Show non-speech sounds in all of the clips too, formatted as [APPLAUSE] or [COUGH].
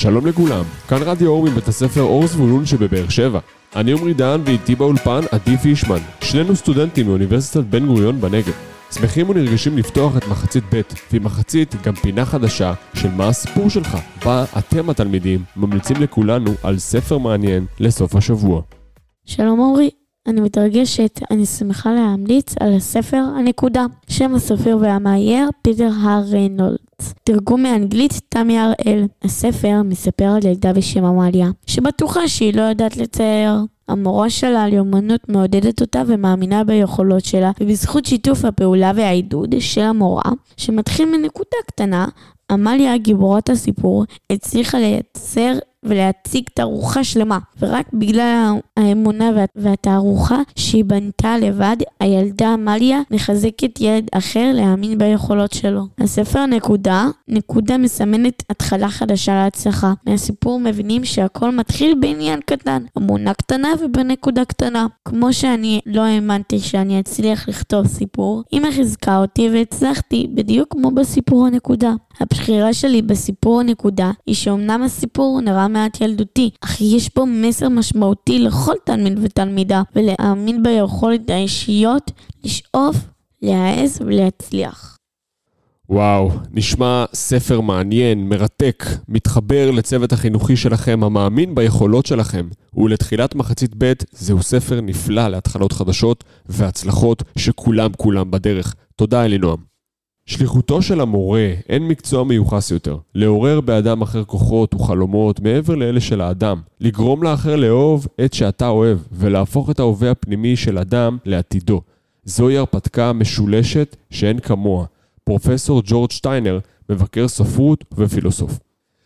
שלום לכולם, כאן רדיו אור מבית הספר אור זבולון שבבאר שבע. אני עמרי דהן ואיתי באולפן עדי פישמן, שנינו סטודנטים מאוניברסיטת בן גוריון בנגב. שמחים ונרגשים לפתוח את מחצית ב', ועם מחצית גם פינה חדשה של מה הסיפור שלך, בה אתם התלמידים ממליצים לכולנו על ספר מעניין לסוף השבוע. שלום אורי, אני מתרגשת, אני שמחה להמליץ על הספר הנקודה. שם הסופר והמאייר פיטר הר ריינולדס. תרגום מאנגלית תמי הראל. הספר מספר על ילדה בשם עמליה, שבטוחה שהיא לא יודעת לצייר. המורה שלה יומנות מעודדת אותה ומאמינה ביכולות שלה, ובזכות שיתוף הפעולה והעידוד של המורה, שמתחיל מנקודה קטנה, עמליה, גיבורת הסיפור, הצליחה לייצר ולהציג תערוכה שלמה, ורק בגלל האמונה והתערוכה שהיא בנתה לבד, הילדה עמליה מחזקת ילד אחר להאמין ביכולות שלו. הספר נקודה, נקודה מסמנת התחלה חדשה להצלחה. מהסיפור מבינים שהכל מתחיל בעניין קטן, אמונה קטנה ובנקודה קטנה. כמו שאני לא האמנתי שאני אצליח לכתוב סיפור, אמא חיזקה אותי והצלחתי, בדיוק כמו בסיפור הנקודה. הבחירה שלי בסיפור הנקודה היא שאומנם הסיפור נראה מעט ילדותי, אך יש בו מסר משמעותי לכל תלמיד ותלמידה, ולהאמין ביכולת האישיות לשאוף, להעז ולהצליח. וואו, נשמע ספר מעניין, מרתק, מתחבר לצוות החינוכי שלכם, המאמין ביכולות שלכם. ולתחילת מחצית ב' זהו ספר נפלא להתחלות חדשות והצלחות שכולם כולם בדרך. תודה אלינועם. שליחותו של המורה, אין מקצוע מיוחס יותר. לעורר באדם אחר כוחות וחלומות מעבר לאלה של האדם. לגרום לאחר לאהוב את שאתה אוהב, ולהפוך את ההווה הפנימי של אדם לעתידו. זוהי הרפתקה משולשת שאין כמוה. פרופסור ג'ורג' שטיינר, מבקר ספרות ופילוסוף.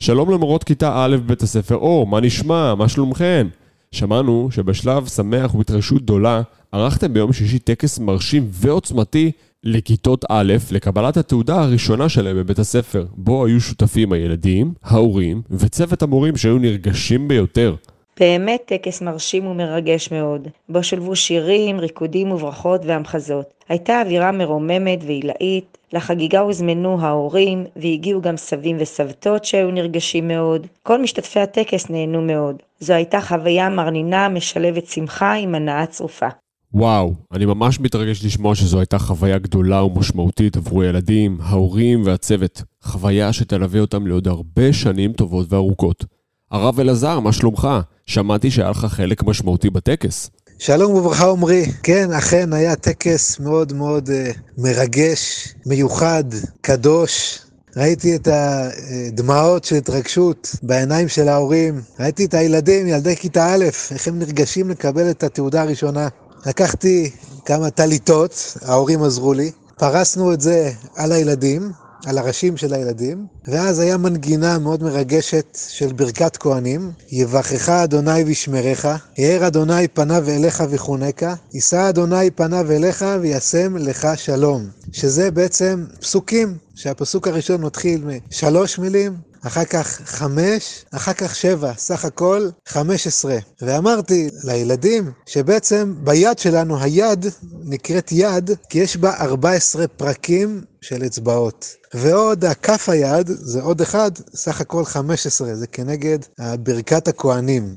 שלום למורות כיתה א' בבית הספר אור, מה נשמע? מה שלומכן? שמענו שבשלב שמח ובהתרגשות גדולה ערכתם ביום שישי טקס מרשים ועוצמתי לכיתות א' לקבלת התעודה הראשונה שלהם בבית הספר, בו היו שותפים הילדים, ההורים וצוות המורים שהיו נרגשים ביותר. באמת טקס מרשים ומרגש מאוד, בו שולבו שירים, ריקודים וברכות והמחזות. הייתה אווירה מרוממת ועילאית, לחגיגה הוזמנו ההורים, והגיעו גם סבים וסבתות שהיו נרגשים מאוד. כל משתתפי הטקס נהנו מאוד. זו הייתה חוויה מרנינה משלבת שמחה עם הנאה צרופה. וואו, אני ממש מתרגש לשמוע שזו הייתה חוויה גדולה ומשמעותית עבור הילדים, ההורים והצוות. חוויה שתלווה אותם לעוד הרבה שנים טובות וארוכות. הרב אלעזר, מה שלומך? שמעתי שהיה לך חלק משמעותי בטקס. שלום וברכה עמרי. כן, אכן היה טקס מאוד מאוד uh, מרגש, מיוחד, קדוש. ראיתי את הדמעות של התרגשות בעיניים של ההורים. ראיתי את הילדים, ילדי כיתה א', איך הם נרגשים לקבל את התעודה הראשונה. לקחתי כמה טליתות, ההורים עזרו לי, פרסנו את זה על הילדים, על הראשים של הילדים, ואז היה מנגינה מאוד מרגשת של ברכת כהנים, יברכך אדוני וישמרך, יאר אדוני פניו אליך וחונקה, יישא אדוני פניו אליך וישם לך שלום, שזה בעצם פסוקים, שהפסוק הראשון מתחיל משלוש מילים, אחר כך חמש, אחר כך שבע, סך הכל חמש עשרה. ואמרתי לילדים שבעצם ביד שלנו, היד נקראת יד, כי יש בה ארבע עשרה פרקים של אצבעות. ועוד הכף היד זה עוד אחד, סך הכל חמש עשרה, זה כנגד ברכת הכוהנים.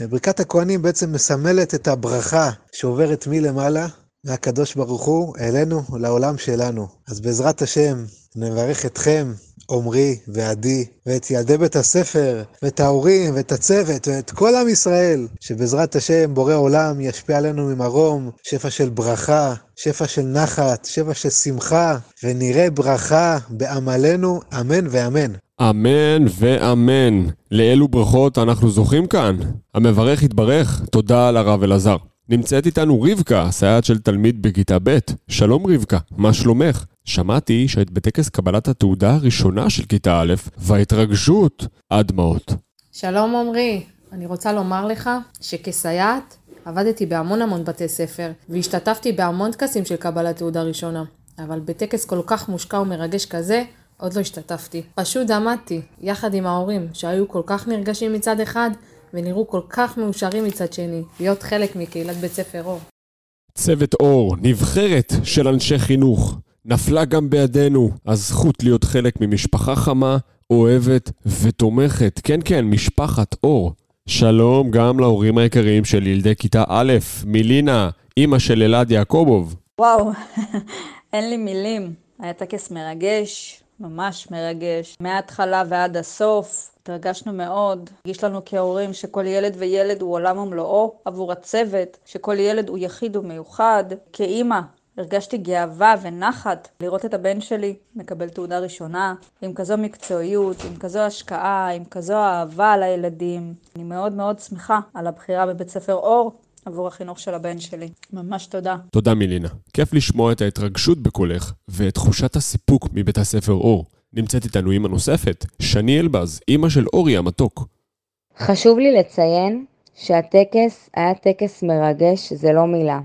ברכת הכוהנים בעצם מסמלת את הברכה שעוברת מלמעלה, מהקדוש ברוך הוא, אלינו, לעולם שלנו. אז בעזרת השם, נברך אתכם, עמרי ועדי, ואת ילדי בית הספר, ואת ההורים, ואת הצוות, ואת כל עם ישראל, שבעזרת השם בורא עולם ישפיע עלינו ממרום, שפע של ברכה, שפע של נחת, שפע של שמחה, ונראה ברכה בעמלנו, אמן ואמן. אמן ואמן. לאילו ברכות אנחנו זוכים כאן? המברך יתברך, תודה לרב אלעזר. נמצאת איתנו רבקה, סייעת של תלמיד בכיתה ב'. שלום רבקה, מה שלומך? שמעתי שהיית בטקס קבלת התעודה הראשונה של כיתה א', וההתרגשות עד דמעות. שלום עמרי, אני רוצה לומר לך שכסייעת עבדתי בהמון המון בתי ספר, והשתתפתי בהמון טקסים של קבלת תעודה ראשונה, אבל בטקס כל כך מושקע ומרגש כזה, עוד לא השתתפתי. פשוט עמדתי, יחד עם ההורים, שהיו כל כך נרגשים מצד אחד, ונראו כל כך מאושרים מצד שני, להיות חלק מקהילת בית ספר אור. צוות אור, נבחרת של אנשי חינוך. נפלה גם בידינו הזכות להיות חלק ממשפחה חמה אוהבת ותומכת. כן, כן, משפחת אור. שלום גם להורים היקרים של ילדי כיתה א', מילינה, אימא של אלעד יעקובוב. וואו, [LAUGHS] אין לי מילים. היה טקס מרגש, ממש מרגש. מההתחלה ועד הסוף. התרגשנו מאוד. הרגיש לנו כהורים שכל ילד וילד הוא עולם ומלואו עבור הצוות, שכל ילד הוא יחיד ומיוחד. כאימא, הרגשתי גאווה ונחת לראות את הבן שלי מקבל תעודה ראשונה, עם כזו מקצועיות, עם כזו השקעה, עם כזו אהבה לילדים. אני מאוד מאוד שמחה על הבחירה בבית ספר אור עבור החינוך של הבן שלי. ממש תודה. תודה מילינה. כיף לשמוע את ההתרגשות בקולך ואת תחושת הסיפוק מבית הספר אור. נמצאת איתנו אימא נוספת, שני אלבז, אימא של אורי המתוק. חשוב לי לציין שהטקס היה טקס מרגש, זה לא מילה.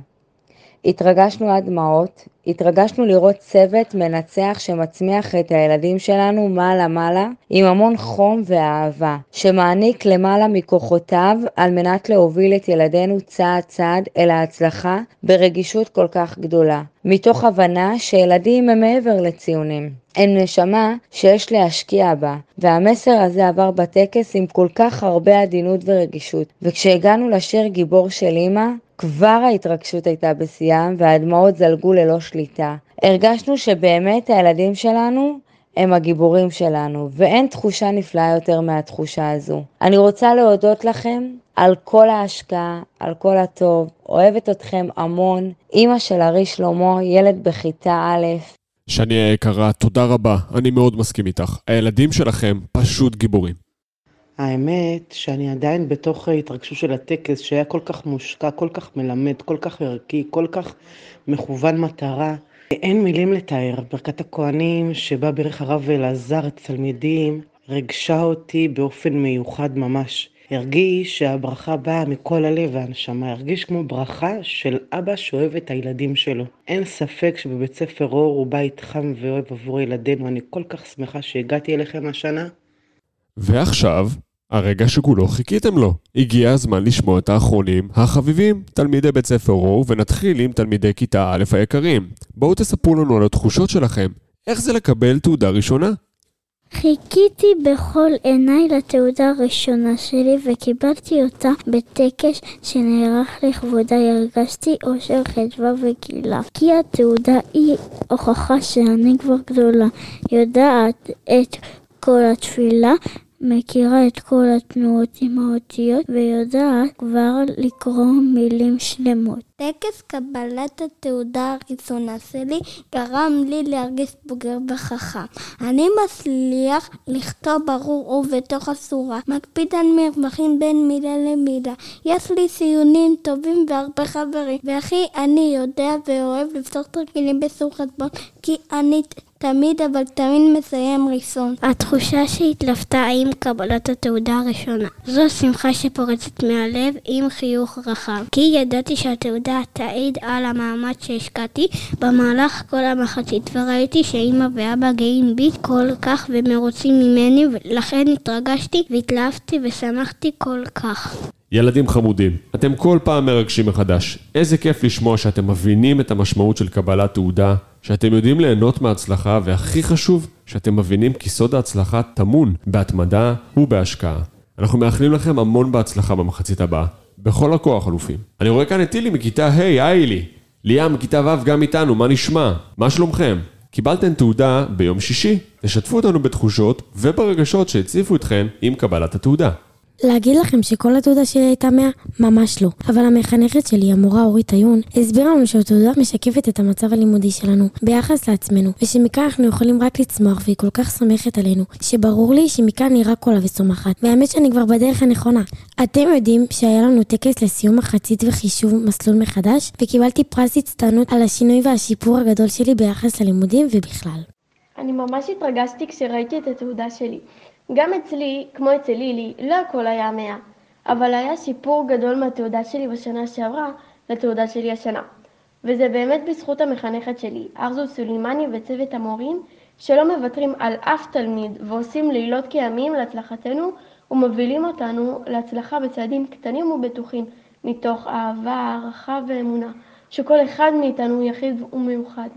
התרגשנו עד דמעות, התרגשנו לראות צוות מנצח שמצמיח את הילדים שלנו מעלה מעלה עם המון חום ואהבה, שמעניק למעלה מכוחותיו על מנת להוביל את ילדינו צעד צעד אל ההצלחה ברגישות כל כך גדולה, מתוך הבנה שילדים הם מעבר לציונים. הם נשמה שיש להשקיע בה, והמסר הזה עבר בטקס עם כל כך הרבה עדינות ורגישות. וכשהגענו לשיר גיבור של אמא, כבר ההתרגשות הייתה בשיאם והדמעות זלגו ללא שליטה. הרגשנו שבאמת הילדים שלנו הם הגיבורים שלנו, ואין תחושה נפלאה יותר מהתחושה הזו. אני רוצה להודות לכם על כל ההשקעה, על כל הטוב, אוהבת אתכם המון. אימא של ארי שלמה, ילד בכיתה א', שני היקרה, תודה רבה, אני מאוד מסכים איתך. הילדים שלכם פשוט גיבורים. האמת שאני עדיין בתוך ההתרגשות של הטקס שהיה כל כך מושקע, כל כך מלמד, כל כך ערכי, כל כך מכוון מטרה. אין מילים לתאר. ברכת הכוהנים שבה ברך הרב אלעזר את התלמידים ריגשה אותי באופן מיוחד ממש. הרגיש שהברכה באה מכל הלב והנשמה, הרגיש כמו ברכה של אבא שאוהב את הילדים שלו. אין ספק שבבית ספר אור הוא בית חם ואוהב עבור ילדינו, אני כל כך שמחה שהגעתי אליכם השנה. ועכשיו, הרגע שכולו חיכיתם לו. הגיע הזמן לשמוע את האחרונים, החביבים, תלמידי בית ספר אור, ונתחיל עם תלמידי כיתה א' היקרים. בואו תספרו לנו על התחושות שלכם. איך זה לקבל תעודה ראשונה? חיכיתי בכל עיניי לתעודה הראשונה שלי וקיבלתי אותה בטקס שנערך לכבודה הרגשתי אושר חדווה וגילה כי התעודה היא הוכחה שאני כבר גדולה יודעת את כל התפילה מכירה את כל התנועות עם האותיות ויודעת כבר לקרוא מילים שלמות. טקס קבלת התעודה הראשונה שלי גרם לי להרגיש בוגר וחכם. אני מצליח לכתוב ברור ובתוך הסורה, מקפיד על מרווחים בין מילה למילה. יש לי ציונים טובים והרבה חברים, והכי אני יודע ואוהב לפתור תרגילים בסור חשבון, כי אני תמיד אבל תמיד מסיים ראשון. התחושה שהתלוותה עם קבלת התעודה הראשונה. זו שמחה שפורצת מהלב עם חיוך רחב. כי ידעתי שהתעודה תעיד על המאמץ שהשקעתי במהלך כל המחצית, וראיתי שאמא ואבא גאים בי כל כך ומרוצים ממני, ולכן התרגשתי והתלהבתי ושמחתי כל כך. ילדים חמודים, אתם כל פעם מרגשים מחדש. איזה כיף לשמוע שאתם מבינים את המשמעות של קבלת תעודה, שאתם יודעים ליהנות מההצלחה, והכי חשוב, שאתם מבינים כי סוד ההצלחה טמון בהתמדה ובהשקעה. אנחנו מאחלים לכם המון בהצלחה במחצית הבאה. בכל הכוח, אלופים. אני רואה כאן את טילי מכיתה ה', היי לי. ליאם מכיתה ו' גם איתנו, מה נשמע? מה שלומכם? קיבלתם תעודה ביום שישי. תשתפו אותנו בתחושות וברגשות שהציפו אתכם עם קבלת התעודה. להגיד לכם שכל התעודה שלי הייתה 100? ממש לא. אבל המחנכת שלי, המורה אורית עיון, הסבירה לנו שהתעודה משקפת את המצב הלימודי שלנו ביחס לעצמנו, ושמכאן אנחנו יכולים רק לצמוח והיא כל כך סומכת עלינו, שברור לי שמכאן היא רק עולה וצומחת. והאמת שאני כבר בדרך הנכונה. אתם יודעים שהיה לנו טקס לסיום מחצית וחישוב מסלול מחדש, וקיבלתי פרס הצטיינות על השינוי והשיפור הגדול שלי ביחס ללימודים ובכלל. אני ממש התרגשתי כשראיתי את התעודה שלי. גם אצלי, כמו אצל לילי, לא הכל היה מאה, אבל היה שיפור גדול מהתעודה שלי בשנה שעברה לתעודה שלי השנה. וזה באמת בזכות המחנכת שלי, ארזו סולימני וצוות המורים, שלא מוותרים על אף תלמיד ועושים לילות כימים להצלחתנו ומובילים אותנו להצלחה בצעדים קטנים ובטוחים, מתוך אהבה, הערכה ואמונה, שכל אחד מאיתנו יחיד ומיוחד.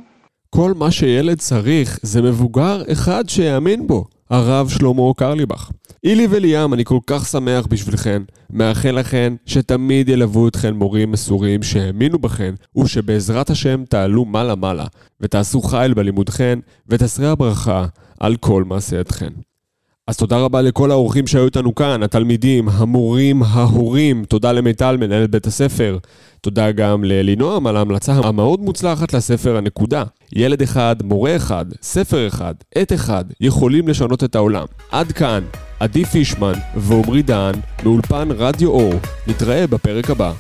כל מה שילד צריך זה מבוגר אחד שיאמין בו. הרב שלמה קרליבך. אילי וליאם, אני כל כך שמח בשבילכן. מאחל לכן שתמיד ילוו אתכן מורים מסורים שהאמינו בכן, ושבעזרת השם תעלו מעלה-מעלה, ותעשו חיל בלימודכן, ותסרה הברכה על כל מעשייתכן. אז תודה רבה לכל האורחים שהיו איתנו כאן, התלמידים, המורים, ההורים, תודה למיטל, מנהלת בית הספר. תודה גם לאלינועם על ההמלצה המאוד מוצלחת לספר הנקודה. ילד אחד, מורה אחד, ספר אחד, עת אחד, יכולים לשנות את העולם. עד כאן, עדי פישמן ועמרי דהן, מאולפן רדיו אור. נתראה בפרק הבא.